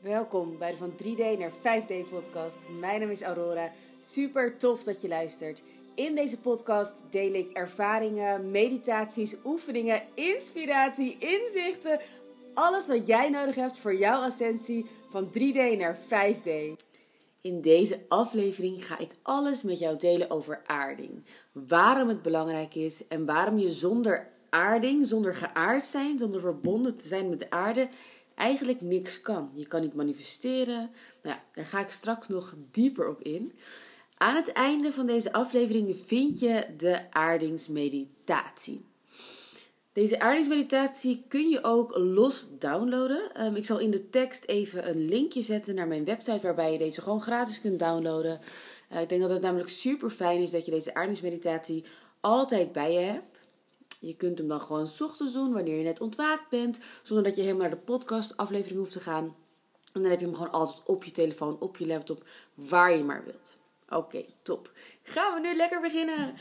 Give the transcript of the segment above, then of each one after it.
Welkom bij de Van 3D naar 5D podcast. Mijn naam is Aurora. Super tof dat je luistert. In deze podcast deel ik ervaringen, meditaties, oefeningen, inspiratie, inzichten. Alles wat jij nodig hebt voor jouw ascensie van 3D naar 5D. In deze aflevering ga ik alles met jou delen over aarding. Waarom het belangrijk is en waarom je zonder aarding, zonder geaard zijn, zonder verbonden te zijn met de aarde, eigenlijk niks kan. Je kan niet manifesteren. Nou daar ga ik straks nog dieper op in. Aan het einde van deze aflevering vind je de aardingsmeditatie. Deze aardingsmeditatie kun je ook los downloaden. Ehm, ik zal in de tekst even een linkje zetten naar mijn website waarbij je deze gewoon gratis kunt downloaden. Uh, ik denk dat het namelijk super fijn is dat je deze aardingsmeditatie altijd bij je hebt. Je kunt hem dan gewoon s ochtends doen wanneer je net ontwaakt bent, zonder dat je helemaal naar de podcastaflevering hoeft te gaan. En dan heb je hem gewoon altijd op je telefoon, op je laptop, waar je maar wilt. Oké, top. Gaan we nu lekker beginnen.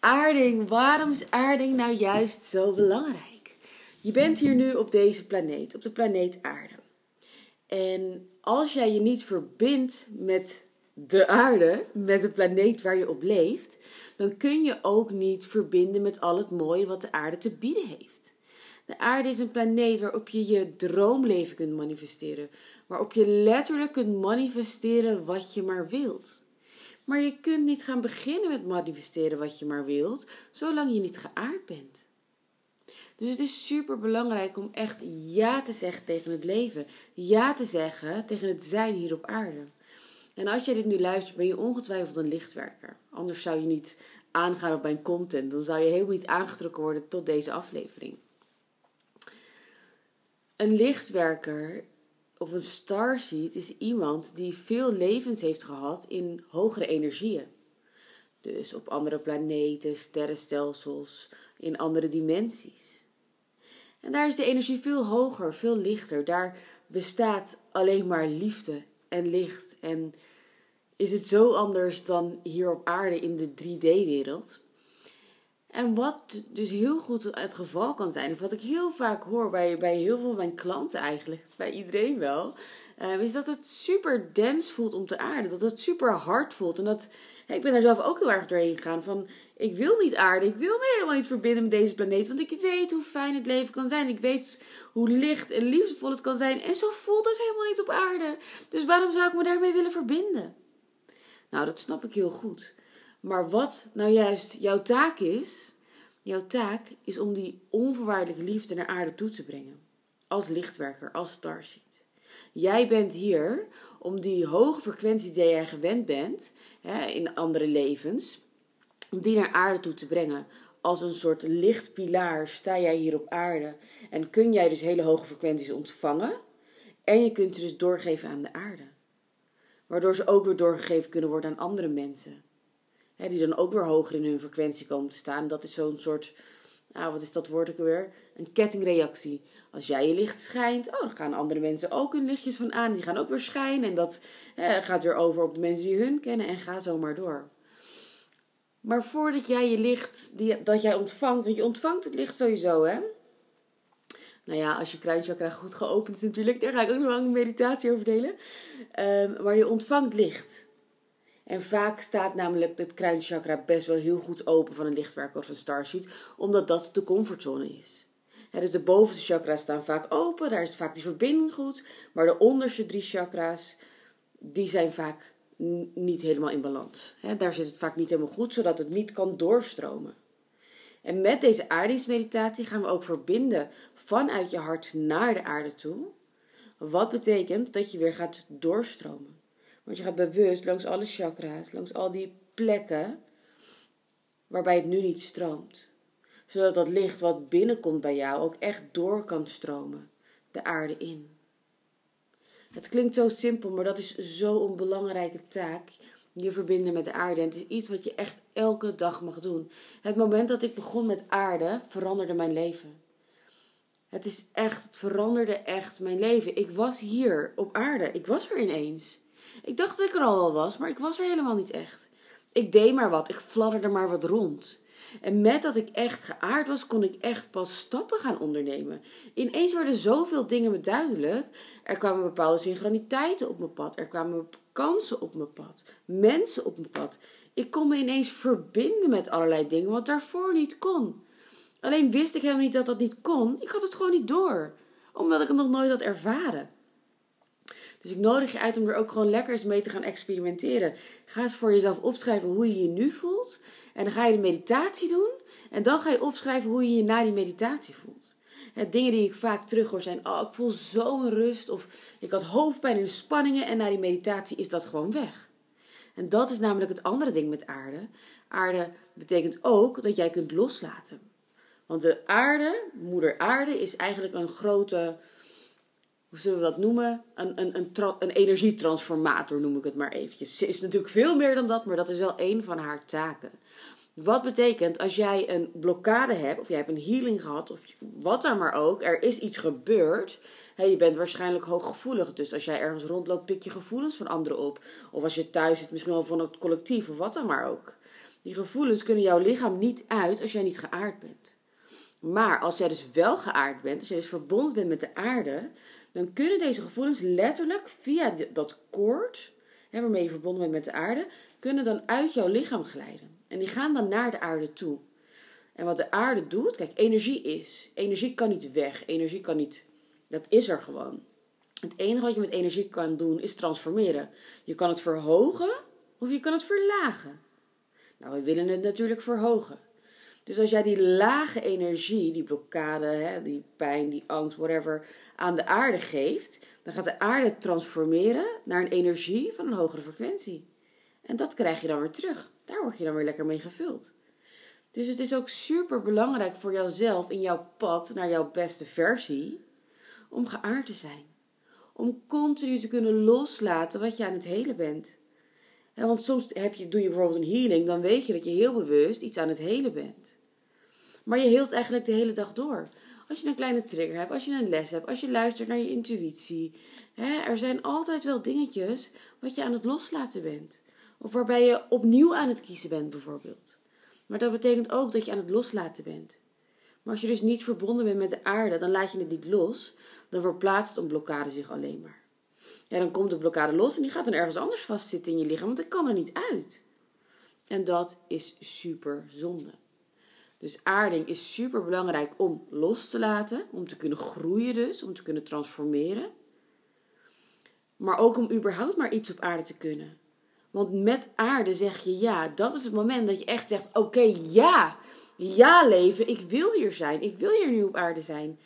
Aarding. Waarom is aarding nou juist zo belangrijk? Je bent hier nu op deze planeet, op de planeet Aarde. En als jij je niet verbindt met de aarde, met de planeet waar je op leeft, dan kun je ook niet verbinden met al het mooie wat de aarde te bieden heeft. De aarde is een planeet waarop je je droomleven kunt manifesteren, waarop je letterlijk kunt manifesteren wat je maar wilt. Maar je kunt niet gaan beginnen met manifesteren wat je maar wilt, zolang je niet geaard bent. Dus het is super belangrijk om echt ja te zeggen tegen het leven. Ja te zeggen tegen het zijn hier op aarde. En als jij dit nu luistert, ben je ongetwijfeld een lichtwerker. Anders zou je niet aangaan op mijn content. Dan zou je helemaal niet aangetrokken worden tot deze aflevering. Een lichtwerker of een starseed is iemand die veel levens heeft gehad in hogere energieën. Dus op andere planeten, sterrenstelsels, in andere dimensies. En daar is de energie veel hoger, veel lichter. Daar bestaat alleen maar liefde en licht en is het zo anders dan hier op aarde in de 3D-wereld. En wat dus heel goed het geval kan zijn, of wat ik heel vaak hoor bij, bij heel veel van mijn klanten eigenlijk, bij iedereen wel, uh, is dat het super dens voelt om te aarde. Dat het super hard voelt. En dat, ik ben daar zelf ook heel erg doorheen gegaan. Van, ik wil niet aarde, ik wil me helemaal niet verbinden met deze planeet. Want ik weet hoe fijn het leven kan zijn. Ik weet hoe licht en liefdevol het kan zijn. En zo voelt het helemaal niet op aarde. Dus waarom zou ik me daarmee willen verbinden? Nou, dat snap ik heel goed. Maar wat nou juist jouw taak is, jouw taak is om die onvoorwaardelijke liefde naar aarde toe te brengen. Als lichtwerker, als starseed. Jij bent hier om die hoge frequentie die jij gewend bent hè, in andere levens, om die naar aarde toe te brengen. Als een soort lichtpilaar sta jij hier op aarde en kun jij dus hele hoge frequenties ontvangen. En je kunt ze dus doorgeven aan de aarde waardoor ze ook weer doorgegeven kunnen worden aan andere mensen. die dan ook weer hoger in hun frequentie komen te staan. Dat is zo'n soort, nou wat is dat woord ook weer? Een kettingreactie. Als jij je licht schijnt, oh, dan gaan andere mensen ook hun lichtjes van aan. Die gaan ook weer schijnen. En dat gaat weer over op de mensen die hun kennen en ga zo maar door. Maar voordat jij je licht, die, dat jij ontvangt, want je ontvangt het licht sowieso, hè? Nou ja, als je kruinchakra goed geopend is natuurlijk, daar ga ik ook nog een meditatie over delen. Um, maar je ontvangt licht. En vaak staat namelijk het kruinchakra best wel heel goed open van een lichtwerker of een starseed, omdat dat de comfortzone is. dus de bovenste chakra's staan vaak open, daar is vaak die verbinding goed. Maar de onderste drie chakra's, die zijn vaak niet helemaal in balans. daar zit het vaak niet helemaal goed, zodat het niet kan doorstromen. En met deze aardingsmeditatie gaan we ook verbinden vanuit je hart naar de aarde toe. Wat betekent dat je weer gaat doorstromen. Want je gaat bewust langs alle chakra's, langs al die plekken waarbij het nu niet stroomt. Zodat dat licht wat binnenkomt bij jou ook echt door kan stromen, de aarde in. Het klinkt zo simpel, maar dat is zo'n belangrijke taak. Je verbinden met de aarde. En het is iets wat je echt elke dag mag doen. Het moment dat ik begon met aarde veranderde mijn leven. Het is echt, het veranderde echt mijn leven. Ik was hier op aarde. Ik was er ineens. Ik dacht dat ik er al wel was, maar ik was er helemaal niet echt. Ik deed maar wat. Ik fladderde maar wat rond. En met dat ik echt geaard was, kon ik echt pas stappen gaan ondernemen. Ineens werden zoveel dingen me duidelijk. Er kwamen bepaalde synchroniteiten op mijn pad. Er kwamen kansen op mijn pad. Mensen op mijn pad. Ik kon me ineens verbinden met allerlei dingen wat daarvoor niet kon. Alleen wist ik helemaal niet dat dat niet kon. Ik had het gewoon niet door. Omdat ik het nog nooit had ervaren. Dus ik nodig je uit om er ook gewoon lekker eens mee te gaan experimenteren. Ga eens voor jezelf opschrijven hoe je je nu voelt. En dan ga je de meditatie doen. En dan ga je opschrijven hoe je je na die meditatie voelt. dingen die ik vaak terughoor zijn: Oh, ik voel zo'n rust. Of ik had hoofdpijn en spanningen. En na die meditatie is dat gewoon weg. En dat is namelijk het andere ding met aarde. Aarde betekent ook dat jij kunt loslaten. Want de aarde, moeder aarde, is eigenlijk een grote hoe zullen we dat noemen? Een, een, een, een energietransformator noem ik het maar eventjes. Ze is natuurlijk veel meer dan dat, maar dat is wel een van haar taken. Wat betekent als jij een blokkade hebt, of jij hebt een healing gehad, of wat dan maar ook, er is iets gebeurd. je bent waarschijnlijk hooggevoelig, dus als jij ergens rondloopt, pik je gevoelens van anderen op. Of als je thuis zit, misschien wel van het collectief, of wat dan maar ook. Die gevoelens kunnen jouw lichaam niet uit als jij niet geaard bent. Maar als jij dus wel geaard bent, als jij dus verbonden bent met de aarde, dan kunnen deze gevoelens letterlijk via dat koord, hè, waarmee je verbonden bent met de aarde, kunnen dan uit jouw lichaam glijden. En die gaan dan naar de aarde toe. En wat de aarde doet, kijk, energie is. Energie kan niet weg. Energie kan niet. Dat is er gewoon. Het enige wat je met energie kan doen is transformeren. Je kan het verhogen of je kan het verlagen. Nou, we willen het natuurlijk verhogen. Dus als jij die lage energie, die blokkade, hè, die pijn, die angst, whatever, aan de aarde geeft, dan gaat de aarde transformeren naar een energie van een hogere frequentie. En dat krijg je dan weer terug. Daar word je dan weer lekker mee gevuld. Dus het is ook super belangrijk voor jouzelf in jouw pad naar jouw beste versie om geaard te zijn. Om continu te kunnen loslaten wat je aan het helen bent. want soms heb je, doe je bijvoorbeeld een healing, dan weet je dat je heel bewust iets aan het helen bent. Maar je heelt eigenlijk de hele dag door. Als je een kleine trigger hebt, als je een les hebt, als je luistert naar je intuïtie. Hè, er zijn altijd wel dingetjes wat je aan het loslaten bent. Of waarbij je opnieuw aan het kiezen bent, bijvoorbeeld. Maar dat betekent ook dat je aan het loslaten bent. Maar als je dus niet verbonden bent met de aarde, dan laat je het niet los. Dan verplaatst een blokkade zich alleen maar. Ja, dan komt de blokkade los en die gaat dan ergens anders vastzitten in je lichaam, want dat kan er niet uit. En dat is super zonde. Dus aarding is super belangrijk om los te laten, om te kunnen groeien dus, om te kunnen transformeren. Maar ook om überhaupt maar iets op aarde te kunnen. Want met aarde zeg je ja, dat is het moment dat je echt zegt: oké, ja, ja leven, ik wil hier zijn, ik wil hier nu op aarde zijn.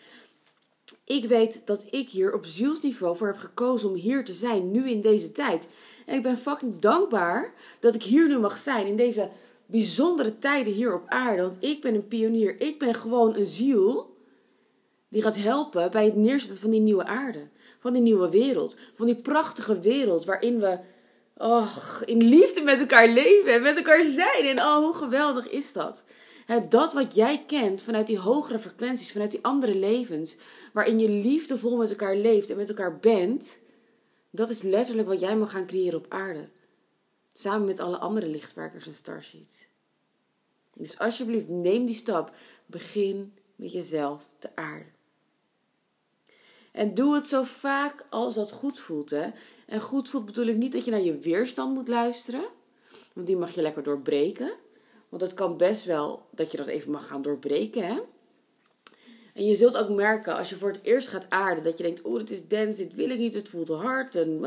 Ik weet dat ik hier op zielsniveau voor heb gekozen om hier te zijn, nu in deze tijd. En ik ben fucking dankbaar dat ik hier nu mag zijn, in deze bijzondere tijden hier op aarde. Want ik ben een pionier. Ik ben gewoon een ziel die gaat helpen bij het neerzetten van die nieuwe aarde. Van die nieuwe wereld. Van die prachtige wereld waarin we oh, in liefde met elkaar leven en met elkaar zijn. En oh, hoe geweldig is dat? dat wat jij kent vanuit die hogere frequenties, vanuit die andere levens, waarin je liefdevol met elkaar leeft en met elkaar bent, dat is letterlijk wat jij mag gaan creëren op aarde. Samen met alle andere lichtwerkers en starsheets. Dus alsjeblieft, neem die stap. Begin met jezelf te aarden. En doe het zo vaak als dat goed voelt. Hè? En goed voelt bedoel ik niet dat je naar je weerstand moet luisteren. Want die mag je lekker doorbreken. Want het kan best wel dat je dat even mag gaan doorbreken. Hè? En je zult ook merken als je voor het eerst gaat aarden. Dat je denkt, oh dit is dens, dit wil ik niet, het voelt te hard. En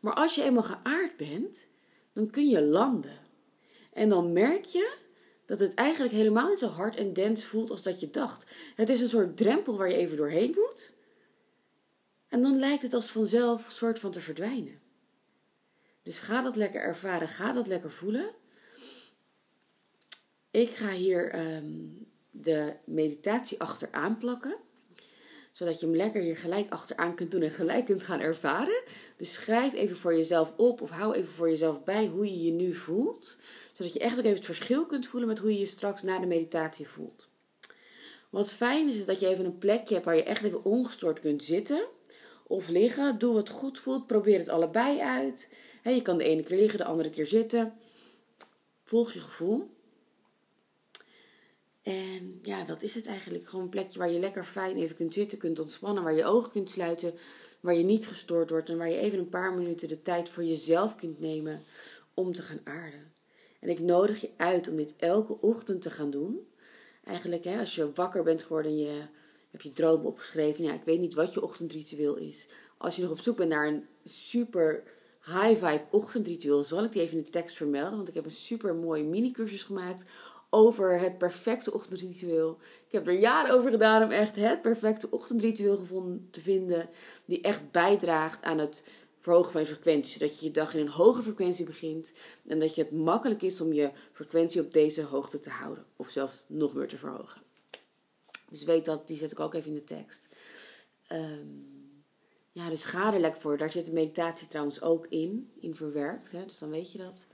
maar als je eenmaal geaard bent, dan kun je landen. En dan merk je dat het eigenlijk helemaal niet zo hard en dens voelt als dat je dacht. Het is een soort drempel waar je even doorheen moet. En dan lijkt het als vanzelf soort van te verdwijnen. Dus ga dat lekker ervaren, ga dat lekker voelen. Ik ga hier um, de meditatie achteraan plakken zodat je hem lekker hier gelijk achteraan kunt doen en gelijk kunt gaan ervaren. Dus schrijf even voor jezelf op of hou even voor jezelf bij hoe je je nu voelt. Zodat je echt ook even het verschil kunt voelen met hoe je je straks na de meditatie voelt. Wat fijn is, dat je even een plekje hebt waar je echt even ongestoord kunt zitten of liggen. Doe wat goed voelt. Probeer het allebei uit. je kan de ene keer liggen, de andere keer zitten. Volg je gevoel. En ja, dat is het eigenlijk. Gewoon een plekje waar je lekker fijn even kunt zitten, kunt ontspannen, waar je ogen kunt sluiten, waar je niet gestoord wordt en waar je even een paar minuten de tijd voor jezelf kunt nemen om te gaan aarden. En ik nodig je uit om dit elke ochtend te gaan doen. Eigenlijk, hè, als je wakker bent geworden en je hebt je droom opgeschreven. Ja, ik weet niet wat je ochtendritueel is. Als je nog op zoek bent naar een super high vibe ochtendritueel, zal ik die even in de tekst vermelden. Want ik heb een super mooi mini cursus gemaakt over het perfecte ochtendritueel. Ik heb er jaren over gedaan om echt het perfecte ochtendritueel gevonden te vinden. Die echt bijdraagt aan het verhogen van je frequentie. Zodat je je dag in een hoge frequentie begint. En dat je het makkelijk is om je frequentie op deze hoogte te houden. Of zelfs nog meer te verhogen. Dus weet dat, die zet ik ook even in de tekst. Um, ja, dus ga er lekker voor. Daar zit de meditatie trouwens ook in, in verwerkt. Hè? Dus dan weet je dat.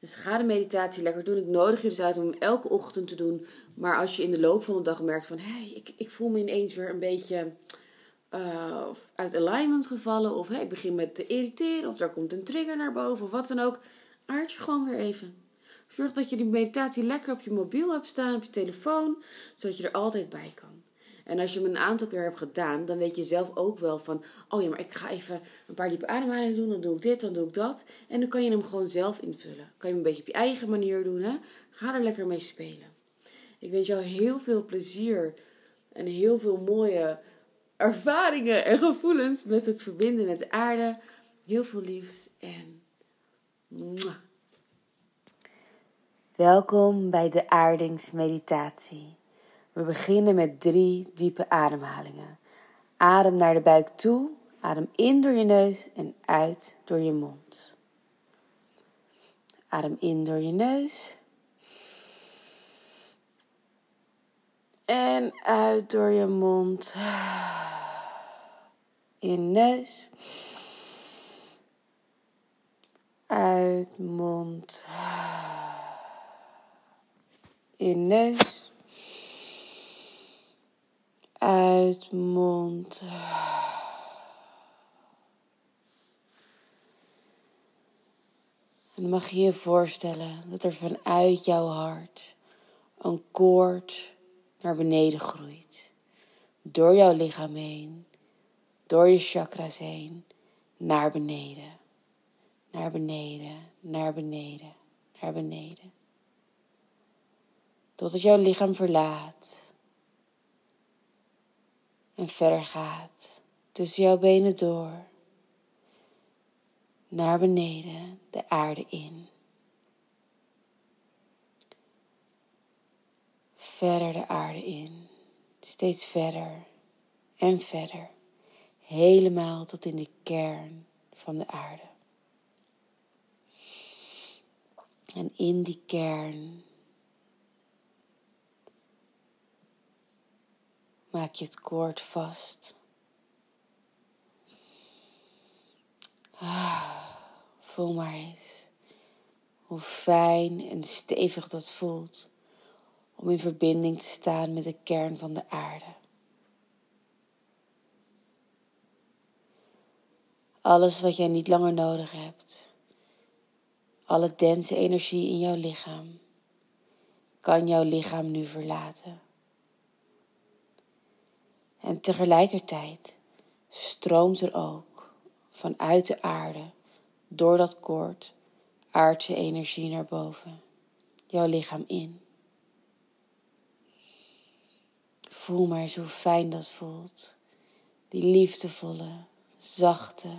Dus ga de meditatie lekker doen. Ik nodig je dus uit om hem elke ochtend te doen. Maar als je in de loop van de dag merkt van... Hey, ik, ik voel me ineens weer een beetje uh, uit alignment gevallen. Of hey, ik begin met te irriteren. Of er komt een trigger naar boven. Of wat dan ook. Aard je gewoon weer even. Zorg dat je die meditatie lekker op je mobiel hebt staan. Op je telefoon. Zodat je er altijd bij kan. En als je hem een aantal keer hebt gedaan, dan weet je zelf ook wel van: oh ja, maar ik ga even een paar diepe ademhalingen doen, dan doe ik dit, dan doe ik dat. En dan kan je hem gewoon zelf invullen. Kan je hem een beetje op je eigen manier doen. Hè? Ga er lekker mee spelen. Ik wens jou heel veel plezier en heel veel mooie ervaringen en gevoelens met het verbinden met de aarde. Heel veel liefs en. Welkom bij de aardingsmeditatie. We beginnen met drie diepe ademhalingen. Adem naar de buik toe, adem in door je neus en uit door je mond. Adem in door je neus. En uit door je mond. In neus. Uit mond. In neus. Uit mond. En dan mag je je voorstellen dat er vanuit jouw hart een koord naar beneden groeit. Door jouw lichaam heen, door je chakras heen, naar beneden. Naar beneden, naar beneden, naar beneden. Totdat jouw lichaam verlaat en verder gaat tussen jouw benen door naar beneden de aarde in. Verder de aarde in, steeds verder en verder, helemaal tot in de kern van de aarde. En in die kern maak je het koord vast. Ah, voel maar eens hoe fijn en stevig dat voelt om in verbinding te staan met de kern van de aarde. Alles wat jij niet langer nodig hebt, alle dense energie in jouw lichaam, kan jouw lichaam nu verlaten. En tegelijkertijd stroomt er ook vanuit de aarde, door dat koord, aardse energie naar boven, jouw lichaam in. Voel maar eens hoe fijn dat voelt. Die liefdevolle, zachte,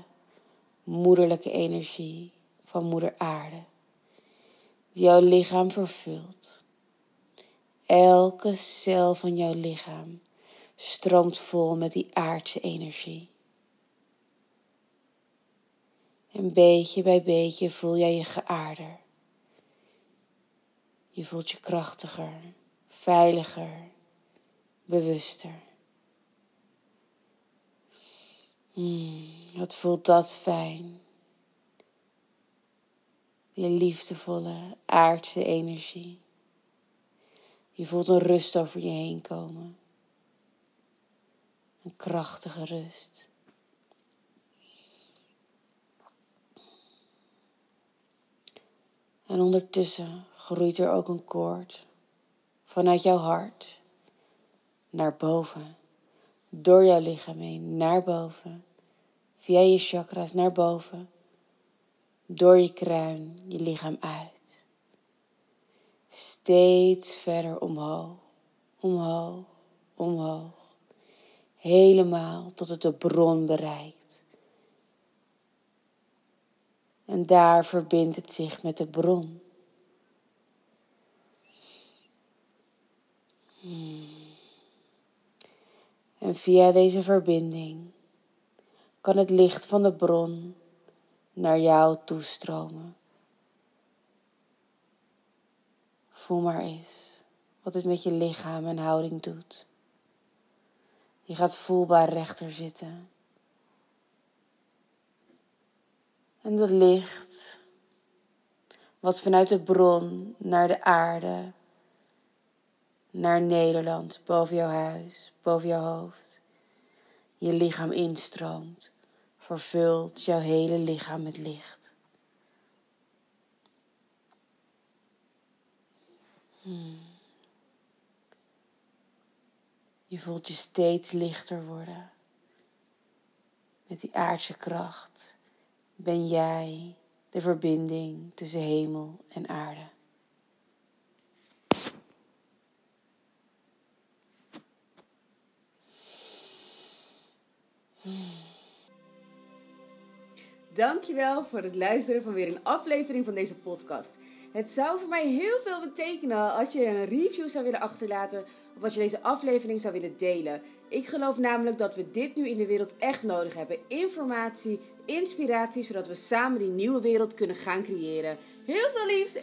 moederlijke energie van moeder aarde, die jouw lichaam vervult. Elke cel van jouw lichaam stroomt vol met die aardse energie. En beetje bij beetje voel jij je geaarder. Je voelt je krachtiger, veiliger, bewuster. Hmm, wat voelt dat fijn. Je liefdevolle aardse energie. Je voelt een rust over je heen komen een krachtige rust. En ondertussen groeit er ook een koord vanuit jouw hart naar boven, door jouw lichaam heen naar boven, via je chakras naar boven, door je kruin, je lichaam uit. Steeds verder omhoog, omhoog, omhoog. Helemaal tot het de bron bereikt. En daar verbindt het zich met de bron. Hmm. En via deze verbinding kan het licht van de bron naar jou toestromen. Voel maar eens wat het met je lichaam en houding doet. Je gaat voelbaar rechter zitten. En dat licht, wat vanuit de bron naar de aarde, naar Nederland, boven jouw huis, boven jouw hoofd, je lichaam instroomt, vervult jouw hele lichaam met licht. Hmm. Je voelt je steeds lichter worden. Met die aardse kracht ben jij de verbinding tussen hemel en aarde. Dankjewel voor het luisteren van weer een aflevering van deze podcast. Het zou voor mij heel veel betekenen als je een review zou willen achterlaten of als je deze aflevering zou willen delen. Ik geloof namelijk dat we dit nu in de wereld echt nodig hebben. Informatie, inspiratie, zodat we samen die nieuwe wereld kunnen gaan creëren. Heel veel liefs.